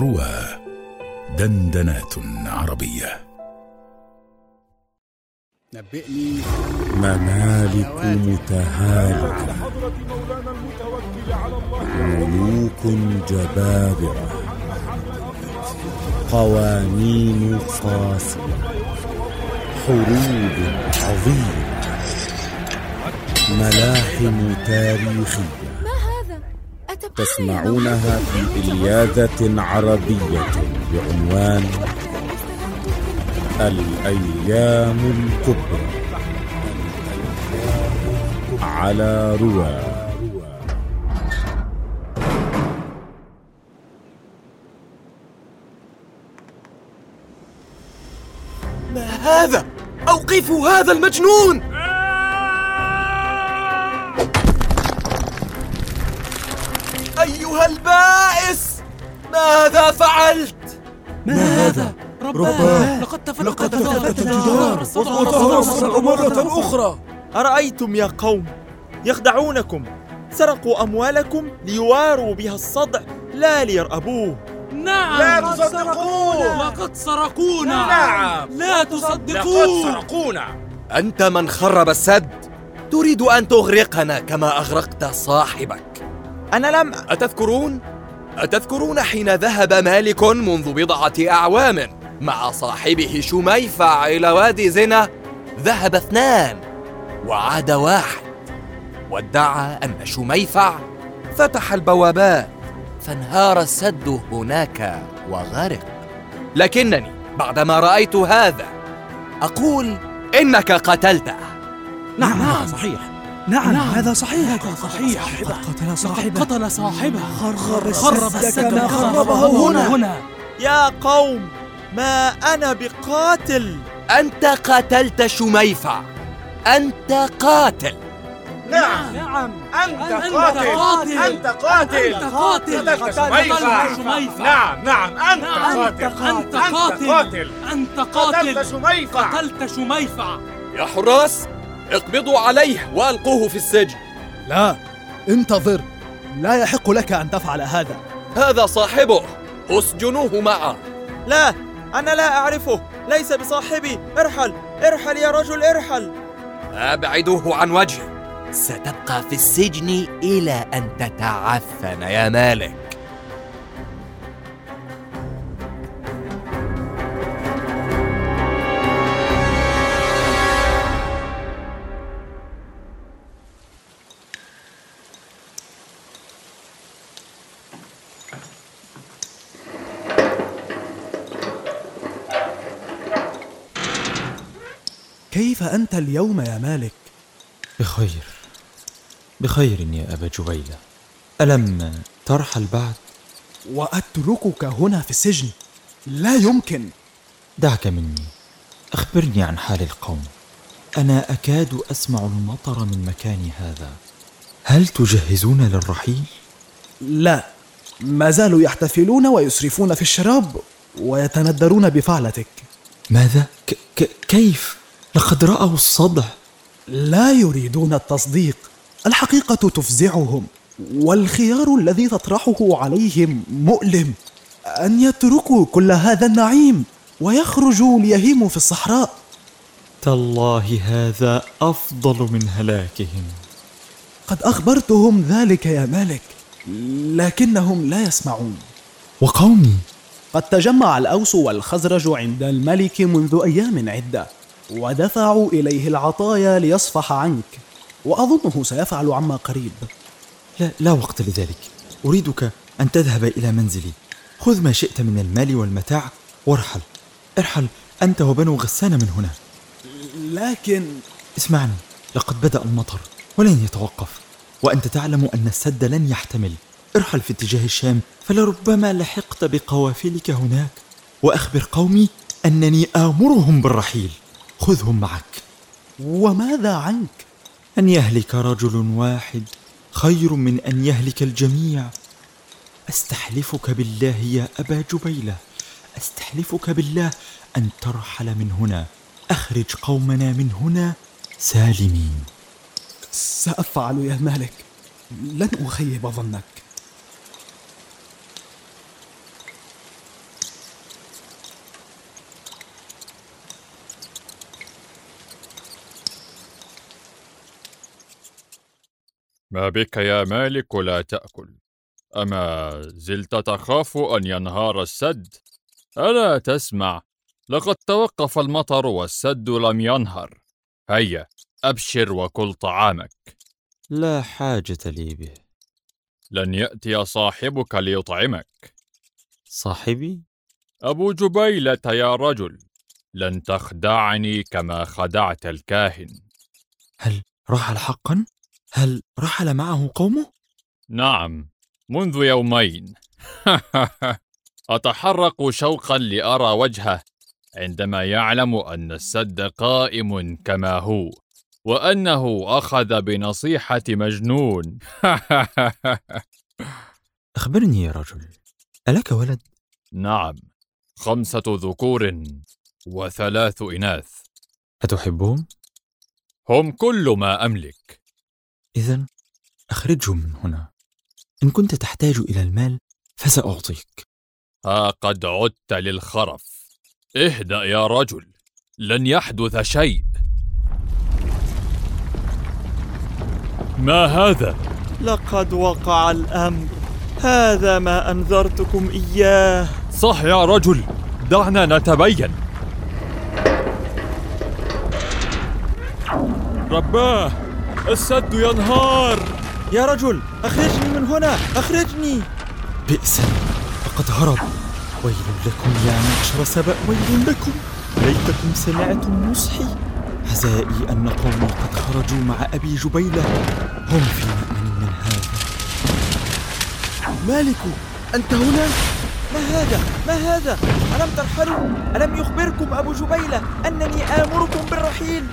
روى دندنات عربية. نبئني ممالك متهالكة ملوك جبابرة. قوانين قاسية حروب عظيمة. ملاحم تاريخية. تسمعونها في إلياذة عربية بعنوان الأيام الكبرى على رواه ما هذا؟ أوقفوا هذا المجنون! البائس! ماذا فعلت؟ ما هذا؟ رباه لقد تفلقت الجدار. وتنصر مرة أخرى. أرأيتم يا قوم؟ يخدعونكم. سرقوا أموالكم ليواروا بها الصدع. لا ليرأبوه. نعم. لا تصدقوه. لقد سرقونا. نعم. لا تصدقوه. لقد سرقونا. أنت من خرب السد. تريد أن تغرقنا كما أغرقت صاحبك. أنا لم أتذكرون؟ أتذكرون حين ذهب مالك منذ بضعة أعوام مع صاحبه شميفع إلى وادي زنا ذهب اثنان وعاد واحد. وادعى أن شميفع فتح البوابات فانهار السد هناك وغرق. لكنني بعدما رأيت هذا أقول إنك قتلته. نعم نعم صحيح. نعم, نعم. هذا صحيح. هذا صحيح. قد قتل صاحبه. قتل صاحبه. خرب خرب السد السد كما خربه هنا. هنا. يا قوم ما أنا بقاتل. أنت قتلت شميفع أنت قاتل. نعم. نعم. أنت أنت قاتل. قاتل. أنت قاتل. أنت قاتل. قتلت شميفع. نعم نعم. أنت نعم، قاتل. أنت قاتل. قاتل. أنت قاتل. قتلت شميفع قتلت شميفع يا حراس. اقبضوا عليه وألقوه في السجن. لا انتظر. لا يحق لك أن تفعل هذا. هذا صاحبه. اسجنوه معه. لا أنا لا أعرفه. ليس بصاحبي. ارحل. ارحل يا رجل ارحل. أبعدوه عن وجهي ستبقى في السجن إلى أن تتعفن يا مالك. أنت اليوم يا مالك؟ بخير بخير يا أبا جبيلة ألم ترحل بعد؟ وأتركك هنا في السجن لا يمكن دعك مني أخبرني عن حال القوم أنا أكاد أسمع المطر من مكاني هذا هل تجهزون للرحيل؟ لا ما زالوا يحتفلون ويسرفون في الشراب ويتندرون بفعلتك ماذا؟ ك- ك- كيف؟ لقد رأوا الصدع. لا يريدون التصديق. الحقيقة تفزعهم والخيار الذي تطرحه عليهم مؤلم. أن يتركوا كل هذا النعيم ويخرجوا ليهيموا في الصحراء. تالله هذا أفضل من هلاكهم. قد أخبرتهم ذلك يا مالك لكنهم لا يسمعون. وقومي. قد تجمع الأوس والخزرج عند الملك منذ أيام عدة. ودفعوا إليه العطايا ليصفح عنك وأظنه سيفعل عما قريب. لا, لا وقت لذلك. أريدك أن تذهب إلى منزلي. خذ ما شئت من المال والمتاع وارحل. ارحل أنت وبنو غسان من هنا. لكن اسمعني لقد بدأ المطر ولن يتوقف وأنت تعلم أن السد لن يحتمل. ارحل في اتجاه الشام فلربما لحقت بقوافلك هناك. وأخبر قومي أنني آمرهم بالرحيل. خذهم معك. وماذا عنك؟ أن يهلك رجل واحد خير من أن يهلك الجميع. أستحلفك بالله يا أبا جبيلة. أستحلفك بالله أن ترحل من هنا. أخرج قومنا من هنا سالمين. سأفعل يا مالك. لن أخيب ظنك. ما بك يا مالك لا تأكل. أما زلت تخاف أن ينهار السد؟ ألا تسمع لقد توقف المطر والسد لم ينهر. هيا أبشر وكل طعامك. لا حاجة لي به. لن يأتي صاحبك ليطعمك. صاحبي؟ أبو جبيلة يا رجل لن تخدعني كما خدعت الكاهن. هل رحل حقا؟ هل رحل معه قومه؟ نعم منذ يومين أتحرق شوقا لأرى وجهه عندما يعلم أن السد قائم كما هو وأنه أخذ بنصيحة مجنون أخبرني يا رجل ألك ولد؟ نعم خمسة ذكور وثلاث إناث أتحبهم؟ هم كل ما أملك إذا أخرجهم من هنا. إن كنت تحتاج إلى المال فسأعطيك. ها قد عدت للخرف. اهدأ يا رجل. لن يحدث شيء. ما هذا؟ لقد وقع الأمر. هذا ما أنذرتكم إياه. صح يا رجل. دعنا نتبين. رباه! السد ينهار يا رجل أخرجني من هنا أخرجني بئسا فقد هرب ويل لكم يا معشر سبأ ويل لكم ليتكم سمعتم نصحي حزائي أن قومي قد خرجوا مع أبي جبيلة هم في مأمن من هذا مالك أنت هنا؟ ما هذا؟ ما هذا؟ ألم ترحلوا؟ ألم يخبركم أبو جبيلة أنني آمركم بالرحيل؟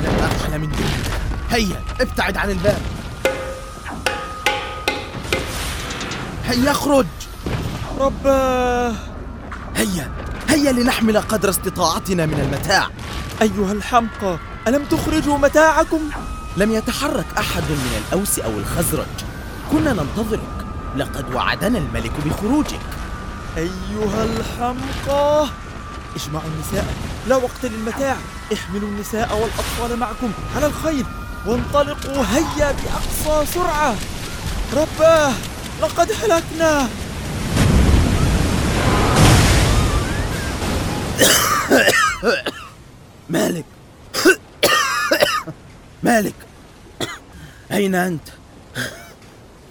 لن أرحل من دونك هيا ابتعد عن الباب. هيا اخرج. رباه هيا هيا لنحمل قدر استطاعتنا من المتاع. أيها الحمقى ألم تخرجوا متاعكم؟ لم يتحرك أحد من الأوس أو الخزرج. كنا ننتظرك. لقد وعدنا الملك بخروجك. أيها الحمقى. اجمعوا النساء. لا وقت للمتاع. احملوا النساء والأطفال معكم على الخيل وانطلقوا هيا بأقصى سرعة. رباه لقد هلكنا. مالك؟ مالك؟ أين أنت؟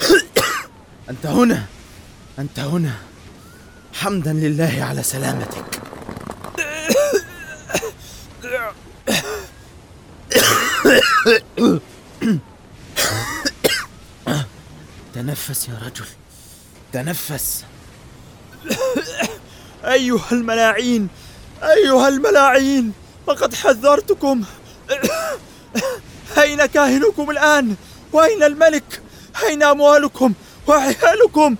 أنت هنا. أنت هنا. حمدا لله على سلامتك. تنفس يا رجل تنفس أيها الملاعين أيها الملاعين لقد حذرتكم أين كاهنكم الآن؟ وأين الملك؟ أين أموالكم وعيالكم؟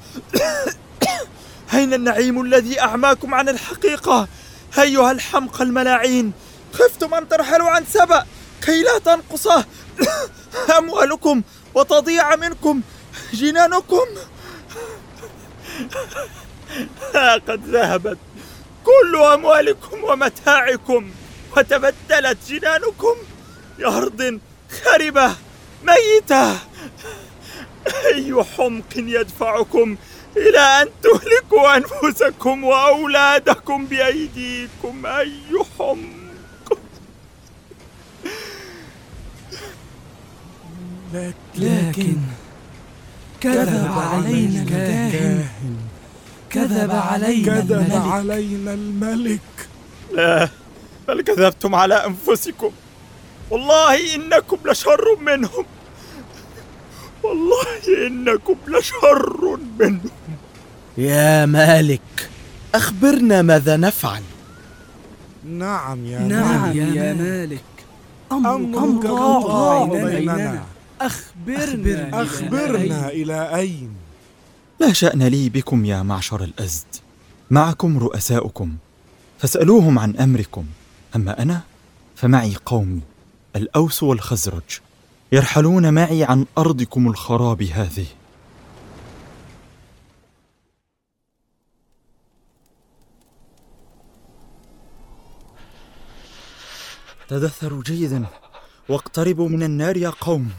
أين النعيم الذي أعماكم عن الحقيقة؟ أيها الحمقى الملاعين خفتم أن ترحلوا عن سبأ كي لا تنقص أموالكم وتضيع منكم جنانكم. قد ذهبت كل أموالكم ومتاعكم وتبدلت جنانكم بأرض خربة ميتة. أي حمق يدفعكم إلى أن تهلكوا أنفسكم وأولادكم بأيديكم. أي حمق. لكن كذب علينا الكاهن. كذب علينا كذب الملك. علينا الملك. لا بل كذبتم على أنفسكم. والله إنكم لشر منهم. والله إنكم لشر منهم. يا مالك أخبرنا ماذا نفعل. نعم يا نعم ملك. يا مالك. أمرك قضاء قضاء بيننا. بيننا. أخبرنا أخبرنا إلى أين؟ لا شأن لي بكم يا معشر الأزد. معكم رؤساؤكم. فاسألوهم عن أمركم. أما أنا فمعي قومي الأوس والخزرج يرحلون معي عن أرضكم الخراب هذه. تدثروا جيدا واقتربوا من النار يا قوم.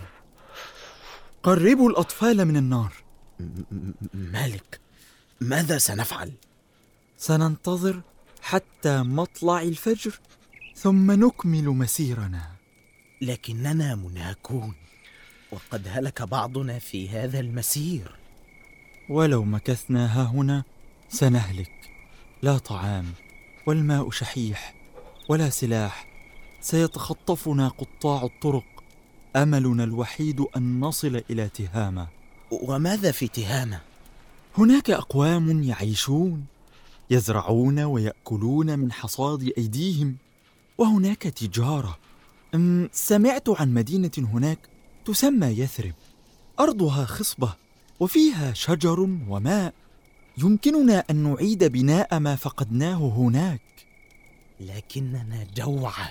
قربوا الأطفال من النار. مالك ماذا سنفعل؟ سننتظر حتى مطلع الفجر ثم نكمل مسيرنا. لكننا منهكون وقد هلك بعضنا في هذا المسير. ولو مكثنا ها هنا سنهلك. لا طعام والماء شحيح ولا سلاح. سيتخطفنا قطاع الطرق. أملنا الوحيد أن نصل إلى تهامة. وماذا في تهامة؟ هناك أقوام يعيشون يزرعون ويأكلون من حصاد أيديهم وهناك تجارة. سمعت عن مدينة هناك تسمى يثرب. أرضها خصبة وفيها شجر وماء. يمكننا أن نعيد بناء ما فقدناه هناك. لكننا جوعى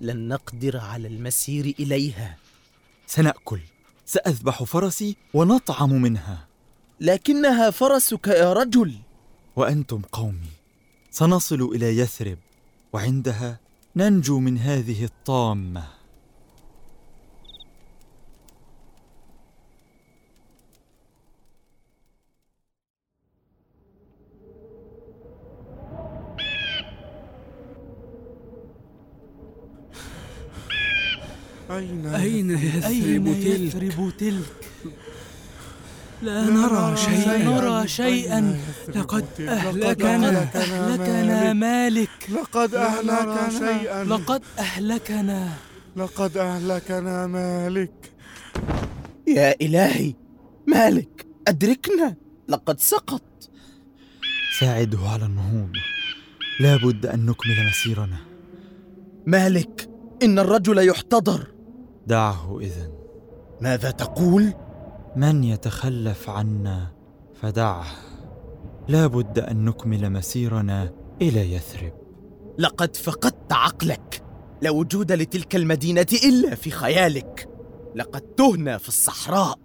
لن نقدر على المسير إليها. سنأكل. سأذبح فرسي ونطعم منها. لكنها فرسك يا رجل. وأنتم قومي سنصل إلى يثرب وعندها ننجو من هذه الطامة. أين أين يثرب يثرب تلك؟ تلك؟ تلك؟ لا نرى شيئا. نرى شيئا. لقد أهلكنا. أهلكنا مالك. لقد أهلكنا شيئا. لقد أهلكنا. لقد أهلكنا مالك. يا إلهي مالك أدركنا. لقد سقط. ساعده على النهوض. لا بد أن نكمل مسيرنا. مالك إن الرجل يحتضر. دعه إذن. ماذا تقول؟ من يتخلف عنا فدعه. لا بد أن نكمل مسيرنا إلى يثرب. لقد فقدت عقلك. لا وجود لتلك المدينة إلا في خيالك. لقد تهنا في الصحراء.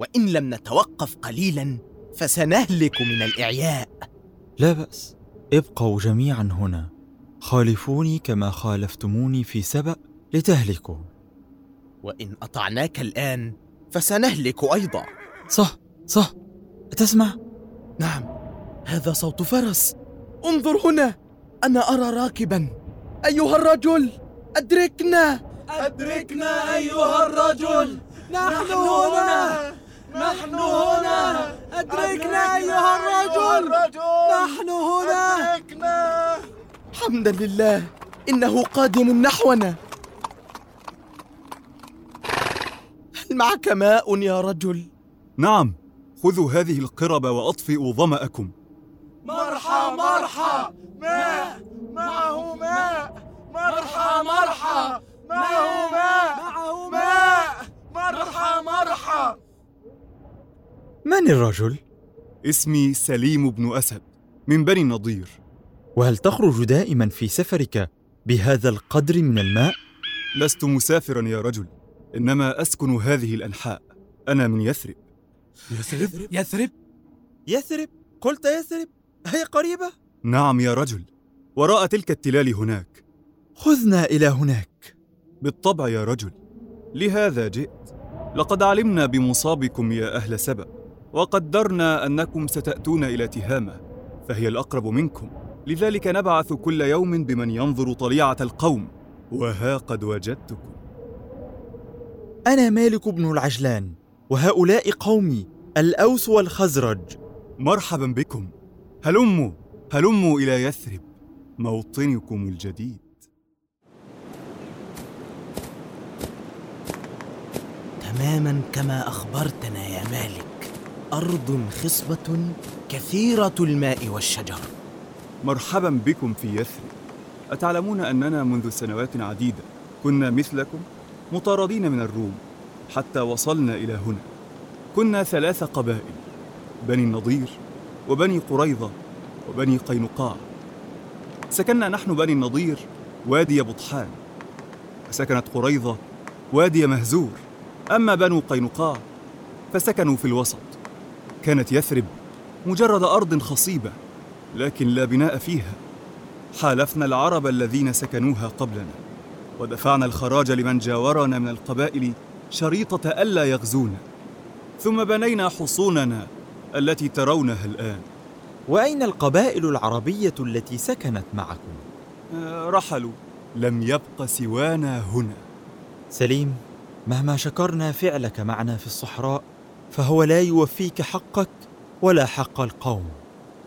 وإن لم نتوقف قليلا فسنهلك من الإعياء. لا بأس. ابقوا جميعا هنا. خالفوني كما خالفتموني في سبأ لتهلكوا. وإن أطعناك الآن فسنهلك أيضا. صح صح. تسمع نعم. هذا صوت فرس. انظر هنا. أنا أرى راكبا. أيها الرجل أدركنا. أدركنا أيها الرجل. نحن هنا. نحن هنا. أدركنا أيها الرجل. نحن هنا. حمدا لله. إنه قادم نحونا. هل معك ماء يا رجل؟ نعم خذوا هذه القرب وأطفئوا ظمأكم. مرحى مرحى ماء معه ماء مرحى مرحى معه ماء معه ماء مرحى مرحى. من الرجل؟ اسمي سليم بن أسد من بني النضير. وهل تخرج دائما في سفرك بهذا القدر من الماء؟ لست مسافرا يا رجل. إنما أسكن هذه الأنحاء. أنا من يثرب. يثرب؟ يثرب؟ يثرب؟ قلت يثرب؟ هي قريبة؟ نعم يا رجل. وراء تلك التلال هناك. خذنا إلى هناك. بالطبع يا رجل. لهذا جئت. لقد علمنا بمصابكم يا أهل سبأ وقدرنا أنكم ستأتون إلى تهامة فهي الأقرب منكم. لذلك نبعث كل يوم بمن ينظر طليعة القوم. وها قد وجدتكم. أنا مالك بن العجلان وهؤلاء قومي الأوس والخزرج. مرحبا بكم. هلموا هلموا إلى يثرب؟ موطنكم الجديد. تماما كما أخبرتنا يا مالك أرض خصبة كثيرة الماء والشجر. مرحبا بكم في يثرب. أتعلمون أننا منذ سنوات عديدة كنا مثلكم؟ مطاردين من الروم حتى وصلنا إلى هنا. كنا ثلاث قبائل بني النضير وبني قريظة وبني قينقاع. سكننا نحن بني النضير وادي بطحان. وسكنت قريظة وادي مهزور. أما بنو قينقاع فسكنوا في الوسط. كانت يثرب مجرد أرض خصيبة لكن لا بناء فيها. حالفنا العرب الذين سكنوها قبلنا. ودفعنا الخراج لمن جاورنا من القبائل شريطة ألا يغزونا. ثم بنينا حصوننا التي ترونها الآن. وأين القبائل العربية التي سكنت معكم؟ آه، رحلوا. لم يبق سوانا هنا. سليم مهما شكرنا فعلك معنا في الصحراء فهو لا يوفيك حقك ولا حق القوم.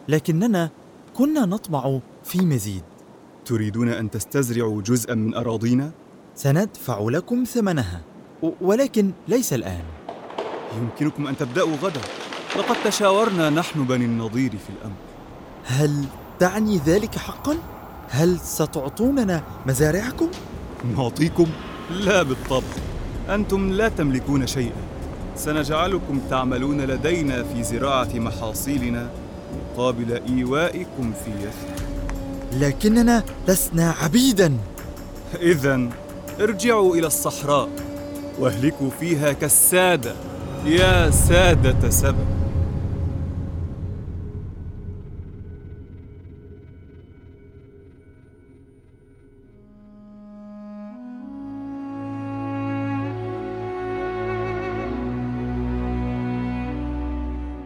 لكننا كنا نطمع في مزيد. تريدون أن تستزرعوا جزءا من أراضينا؟ سندفع لكم ثمنها ولكن ليس الآن يمكنكم أن تبدأوا غدا لقد تشاورنا نحن بني النضير في الأمر هل تعني ذلك حقا؟ هل ستعطوننا مزارعكم؟ نعطيكم؟ لا بالطبع أنتم لا تملكون شيئا سنجعلكم تعملون لدينا في زراعة محاصيلنا مقابل إيوائكم في يثرب لكننا لسنا عبيدا. إذا ارجعوا إلى الصحراء واهلكوا فيها كالسادة. يا سادة سبأ.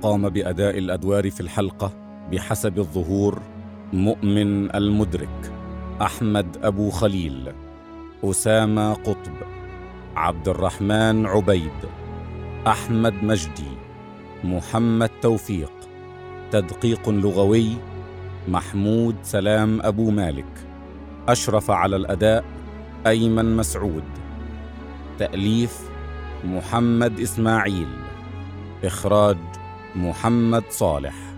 قام بأداء الأدوار في الحلقة بحسب الظهور مؤمن المدرك أحمد أبو خليل أسامة قطب عبد الرحمن عبيد أحمد مجدي محمد توفيق تدقيق لغوي محمود سلام أبو مالك أشرف على الأداء أيمن مسعود تأليف محمد إسماعيل إخراج محمد صالح.